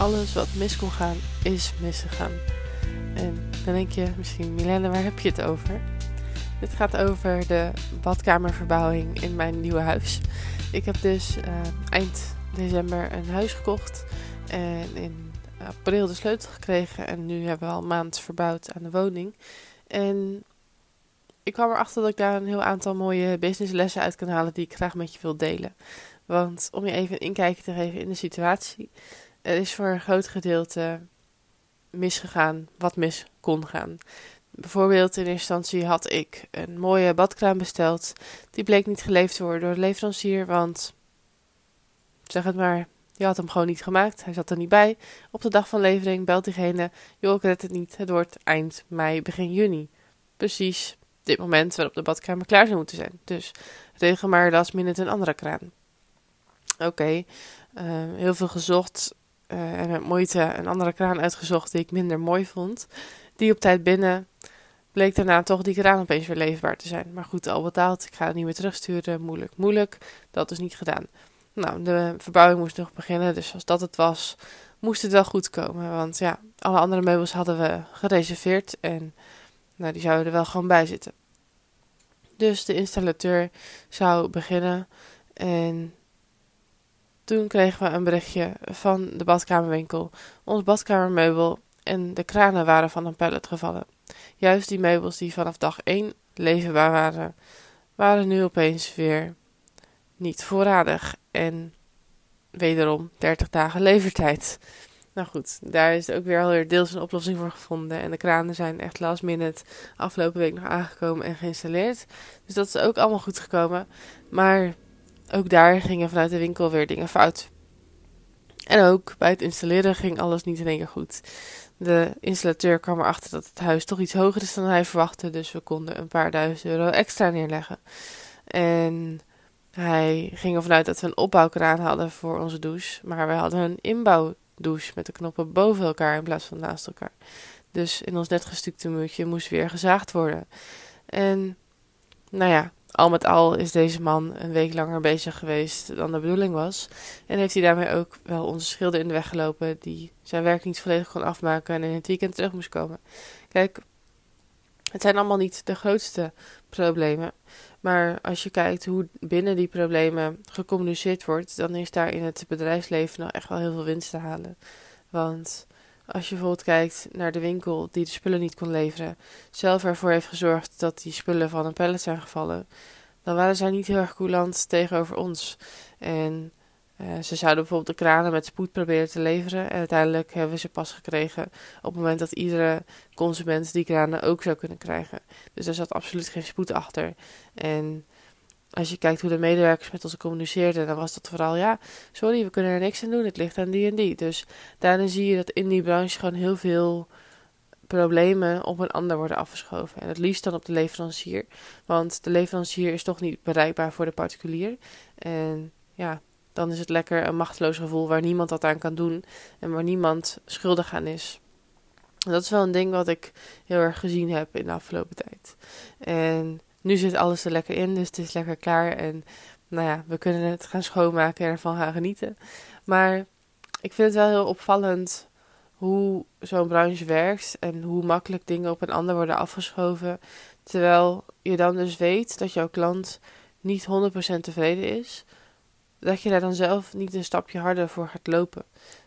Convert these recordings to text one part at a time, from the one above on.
Alles wat mis kon gaan, is misgegaan. En dan denk je misschien, Milene, waar heb je het over? Dit gaat over de badkamerverbouwing in mijn nieuwe huis. Ik heb dus uh, eind december een huis gekocht en in april de sleutel gekregen. En nu hebben we al een maand verbouwd aan de woning. En ik kwam erachter dat ik daar een heel aantal mooie businesslessen uit kan halen die ik graag met je wil delen. Want om je even een inkijkje te geven in de situatie. Er is voor een groot gedeelte misgegaan wat mis kon gaan. Bijvoorbeeld in eerste instantie had ik een mooie badkraan besteld. Die bleek niet geleverd te worden door de leverancier, want zeg het maar, die had hem gewoon niet gemaakt. Hij zat er niet bij. Op de dag van levering belt diegene, joh ik red het niet, het wordt eind mei, begin juni. Precies dit moment waarop de badkamer klaar zou moeten zijn. Dus regel maar last minute een andere kraan. Oké, eh, heel veel gezocht en met moeite een andere kraan uitgezocht die ik minder mooi vond. Die op tijd binnen bleek daarna toch die kraan opeens weer leefbaar te zijn. Maar goed, al betaald, ik ga het niet meer terugsturen. Moeilijk, moeilijk. Dat is niet gedaan. Nou, de verbouwing moest nog beginnen, dus als dat het was, moest het wel goed komen. Want ja, alle andere meubels hadden we gereserveerd en nou, die zouden er wel gewoon bij zitten. Dus de installateur zou beginnen en toen kregen we een berichtje van de badkamerwinkel. Ons badkamermeubel en de kranen waren van een pallet gevallen. Juist die meubels die vanaf dag 1 leverbaar waren, waren nu opeens weer niet voorradig. En wederom 30 dagen levertijd. Nou goed, daar is ook weer alweer deels een oplossing voor gevonden. En de kranen zijn echt last minute afgelopen week nog aangekomen en geïnstalleerd. Dus dat is ook allemaal goed gekomen. Maar ook daar gingen vanuit de winkel weer dingen fout. En ook bij het installeren ging alles niet in één keer goed. De installateur kwam erachter dat het huis toch iets hoger is dan hij verwachtte, dus we konden een paar duizend euro extra neerleggen. En hij ging ervan uit dat we een opbouwkraan hadden voor onze douche, maar we hadden een inbouwdouche met de knoppen boven elkaar in plaats van naast elkaar. Dus in ons net gestukte muurtje moest weer gezaagd worden. En nou ja, al met al is deze man een week langer bezig geweest dan de bedoeling was. En heeft hij daarmee ook wel onze schilder in de weg gelopen, die zijn werk niet volledig kon afmaken en in het weekend terug moest komen. Kijk, het zijn allemaal niet de grootste problemen. Maar als je kijkt hoe binnen die problemen gecommuniceerd wordt, dan is daar in het bedrijfsleven nog echt wel heel veel winst te halen. Want als je bijvoorbeeld kijkt naar de winkel die de spullen niet kon leveren, zelf ervoor heeft gezorgd dat die spullen van een pallet zijn gevallen, dan waren zij niet heel erg coulant tegenover ons. En uh, ze zouden bijvoorbeeld de kranen met spoed proberen te leveren. En uiteindelijk hebben we ze pas gekregen op het moment dat iedere consument die kranen ook zou kunnen krijgen. Dus er zat absoluut geen spoed achter. En als je kijkt hoe de medewerkers met ons communiceerden, dan was dat vooral ja, sorry, we kunnen er niks aan doen, het ligt aan die en die. Dus daarin zie je dat in die branche gewoon heel veel problemen op een ander worden afgeschoven. En het liefst dan op de leverancier, want de leverancier is toch niet bereikbaar voor de particulier. En ja, dan is het lekker een machteloos gevoel waar niemand wat aan kan doen en waar niemand schuldig aan is. Dat is wel een ding wat ik heel erg gezien heb in de afgelopen tijd. En nu zit alles er lekker in, dus het is lekker klaar. En nou ja, we kunnen het gaan schoonmaken en ervan gaan genieten. Maar ik vind het wel heel opvallend hoe zo'n branche werkt en hoe makkelijk dingen op een ander worden afgeschoven. Terwijl je dan dus weet dat jouw klant niet 100% tevreden is. Dat je daar dan zelf niet een stapje harder voor gaat lopen.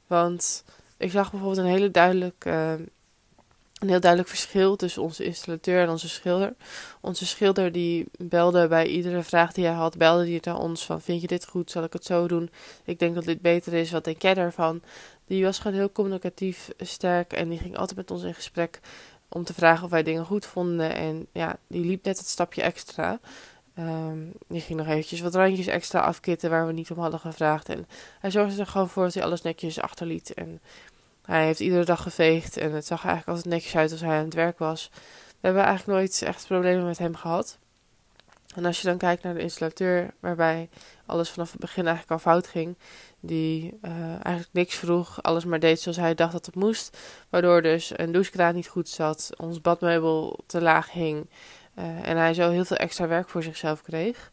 Want ik zag bijvoorbeeld een hele duidelijk uh, een heel duidelijk verschil tussen onze installateur en onze schilder. Onze schilder die belde bij iedere vraag die hij had, belde hij naar ons van vind je dit goed, zal ik het zo doen? Ik denk dat dit beter is, wat denk jij daarvan? Die was gewoon heel communicatief sterk en die ging altijd met ons in gesprek om te vragen of wij dingen goed vonden. En ja, die liep net het stapje extra. Um, die ging nog eventjes wat randjes extra afkitten waar we niet om hadden gevraagd. En hij zorgde er gewoon voor dat hij alles netjes achterliet. En hij heeft iedere dag geveegd en het zag eigenlijk altijd netjes uit als hij aan het werk was. We hebben eigenlijk nooit echt problemen met hem gehad. En als je dan kijkt naar de installateur, waarbij alles vanaf het begin eigenlijk al fout ging, die uh, eigenlijk niks vroeg, alles maar deed zoals hij dacht dat het moest, waardoor dus een douchekraan niet goed zat, ons badmeubel te laag hing uh, en hij zo heel veel extra werk voor zichzelf kreeg.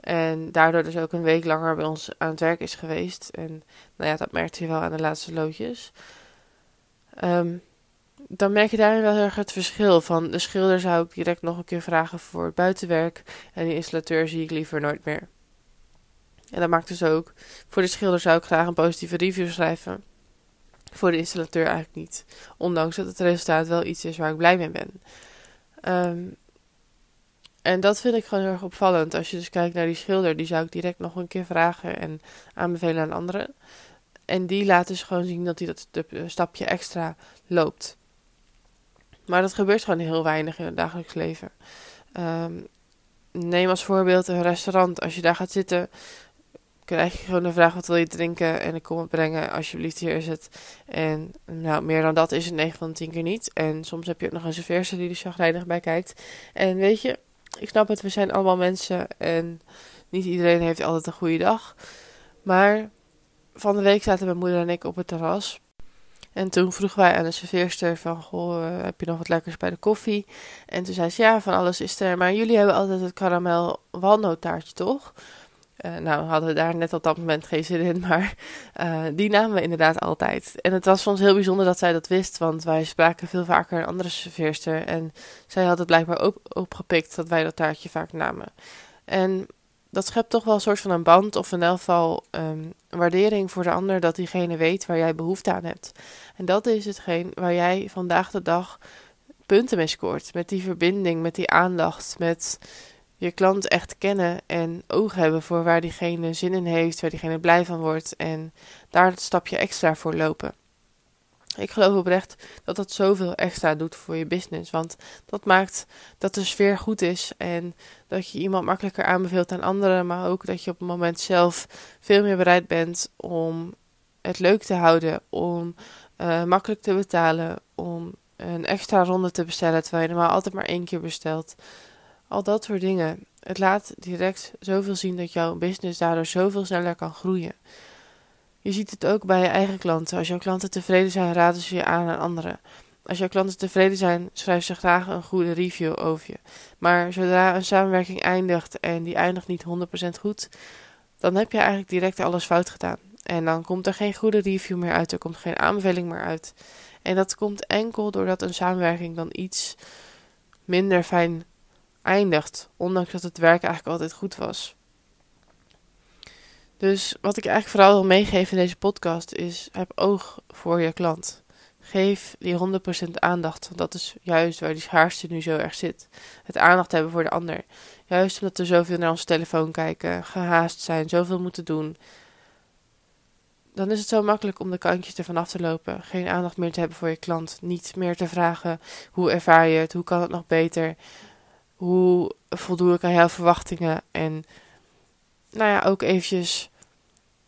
En daardoor dus ook een week langer bij ons aan het werk is geweest. En nou ja, dat merkte je wel aan de laatste loodjes. Um, dan merk je daarin wel heel erg het verschil. Van de schilder zou ik direct nog een keer vragen voor het buitenwerk. En de installateur zie ik liever nooit meer. En dat maakt dus ook. Voor de schilder zou ik graag een positieve review schrijven. Voor de installateur eigenlijk niet. Ondanks dat het resultaat wel iets is waar ik blij mee ben. Um, en dat vind ik gewoon heel erg opvallend. Als je dus kijkt naar die schilder, die zou ik direct nog een keer vragen en aanbevelen aan anderen. En die laat dus gewoon zien dat hij dat stapje extra loopt. Maar dat gebeurt gewoon heel weinig in het dagelijks leven. Um, neem als voorbeeld een restaurant. Als je daar gaat zitten, krijg je gewoon de vraag: wat wil je drinken? En ik kom het brengen, alsjeblieft, hier is het. En nou, meer dan dat is het 9 van de 10 keer niet. En soms heb je ook nog een serveerster die er chagrijnig bij kijkt. En weet je, ik snap het, we zijn allemaal mensen en niet iedereen heeft altijd een goede dag. Maar van de week zaten mijn moeder en ik op het terras. En toen vroegen wij aan de serveerster van, goh, eh, heb je nog wat lekkers bij de koffie? En toen zei ze, ja, van alles is er. Maar jullie hebben altijd het karamel walnoottaartje, toch? Uh, nou, hadden we daar net op dat moment geen zin in, maar uh, die namen we inderdaad altijd. En het was voor ons heel bijzonder dat zij dat wist, want wij spraken veel vaker een andere serveerster. En zij had het blijkbaar op, opgepikt dat wij dat taartje vaak namen. En dat schept toch wel een soort van een band, of in elk geval um, waardering voor de ander, dat diegene weet waar jij behoefte aan hebt. En dat is hetgeen waar jij vandaag de dag punten mee scoort. Met die verbinding, met die aandacht, met je klant echt kennen en oog hebben voor waar diegene zin in heeft, waar diegene blij van wordt en daar het stapje extra voor lopen. Ik geloof oprecht dat dat zoveel extra doet voor je business. Want dat maakt dat de sfeer goed is. En dat je iemand makkelijker aanbeveelt aan anderen. Maar ook dat je op het moment zelf veel meer bereid bent om het leuk te houden. Om uh, makkelijk te betalen. Om een extra ronde te bestellen. Terwijl je normaal altijd maar één keer bestelt. Al dat soort dingen. Het laat direct zoveel zien dat jouw business daardoor zoveel sneller kan groeien. Je ziet het ook bij je eigen klanten. Als jouw klanten tevreden zijn, raden ze je aan aan anderen. Als jouw klanten tevreden zijn, schrijven ze graag een goede review over je. Maar zodra een samenwerking eindigt en die eindigt niet 100% goed, dan heb je eigenlijk direct alles fout gedaan. En dan komt er geen goede review meer uit, er komt geen aanbeveling meer uit. En dat komt enkel doordat een samenwerking dan iets minder fijn eindigt, ondanks dat het werk eigenlijk altijd goed was. Dus wat ik eigenlijk vooral wil meegeven in deze podcast is: heb oog voor je klant. Geef die 100% aandacht, dat is juist waar die schaarste nu zo erg zit. Het aandacht hebben voor de ander. Juist omdat we zoveel naar onze telefoon kijken, gehaast zijn, zoveel moeten doen. Dan is het zo makkelijk om de kantjes ervan af te lopen. Geen aandacht meer te hebben voor je klant. Niet meer te vragen: hoe ervaar je het? Hoe kan het nog beter? Hoe voldoe ik aan jouw verwachtingen? En nou ja, ook eventjes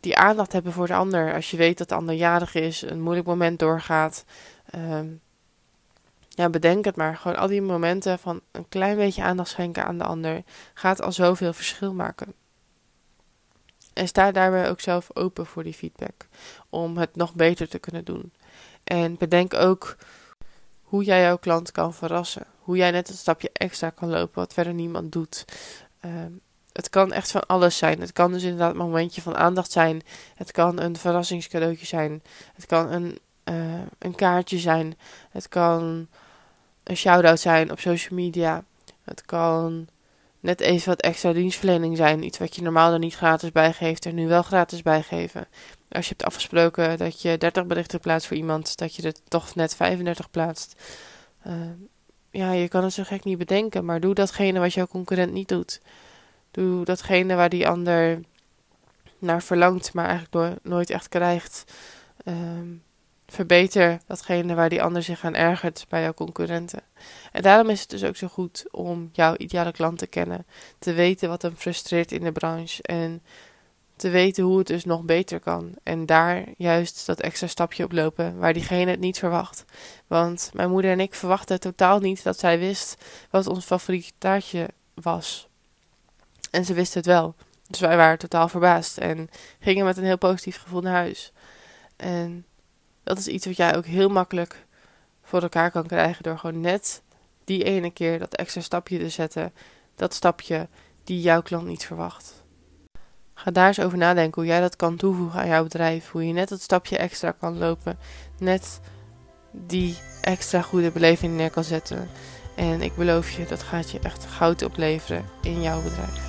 die aandacht hebben voor de ander. Als je weet dat de ander jarig is, een moeilijk moment doorgaat. Um, ja, bedenk het maar. Gewoon al die momenten van een klein beetje aandacht schenken aan de ander gaat al zoveel verschil maken. En sta daarbij ook zelf open voor die feedback. Om het nog beter te kunnen doen. En bedenk ook hoe jij jouw klant kan verrassen. Hoe jij net een stapje extra kan lopen wat verder niemand doet. Um, het kan echt van alles zijn. Het kan dus inderdaad een momentje van aandacht zijn. Het kan een verrassingscadeautje zijn. Het kan een, uh, een kaartje zijn. Het kan een shout-out zijn op social media. Het kan net even wat extra dienstverlening zijn. Iets wat je normaal er niet gratis bijgeeft, er nu wel gratis bijgeven. Als je hebt afgesproken dat je 30 berichten plaatst voor iemand, dat je er toch net 35 plaatst. Uh, ja, je kan het zo gek niet bedenken, maar doe datgene wat jouw concurrent niet doet. Doe datgene waar die ander naar verlangt, maar eigenlijk nooit echt krijgt. Um, verbeter datgene waar die ander zich aan ergert bij jouw concurrenten. En daarom is het dus ook zo goed om jouw ideale klant te kennen. Te weten wat hem frustreert in de branche. En te weten hoe het dus nog beter kan. En daar juist dat extra stapje op lopen waar diegene het niet verwacht. Want mijn moeder en ik verwachten totaal niet dat zij wist wat ons favoriete taartje was. En ze wist het wel. Dus wij waren totaal verbaasd en gingen met een heel positief gevoel naar huis. En dat is iets wat jij ook heel makkelijk voor elkaar kan krijgen door gewoon net die ene keer dat extra stapje te zetten. Dat stapje die jouw klant niet verwacht. Ga daar eens over nadenken hoe jij dat kan toevoegen aan jouw bedrijf. Hoe je net dat stapje extra kan lopen. Net die extra goede beleving neer kan zetten. En ik beloof je, dat gaat je echt goud opleveren in jouw bedrijf.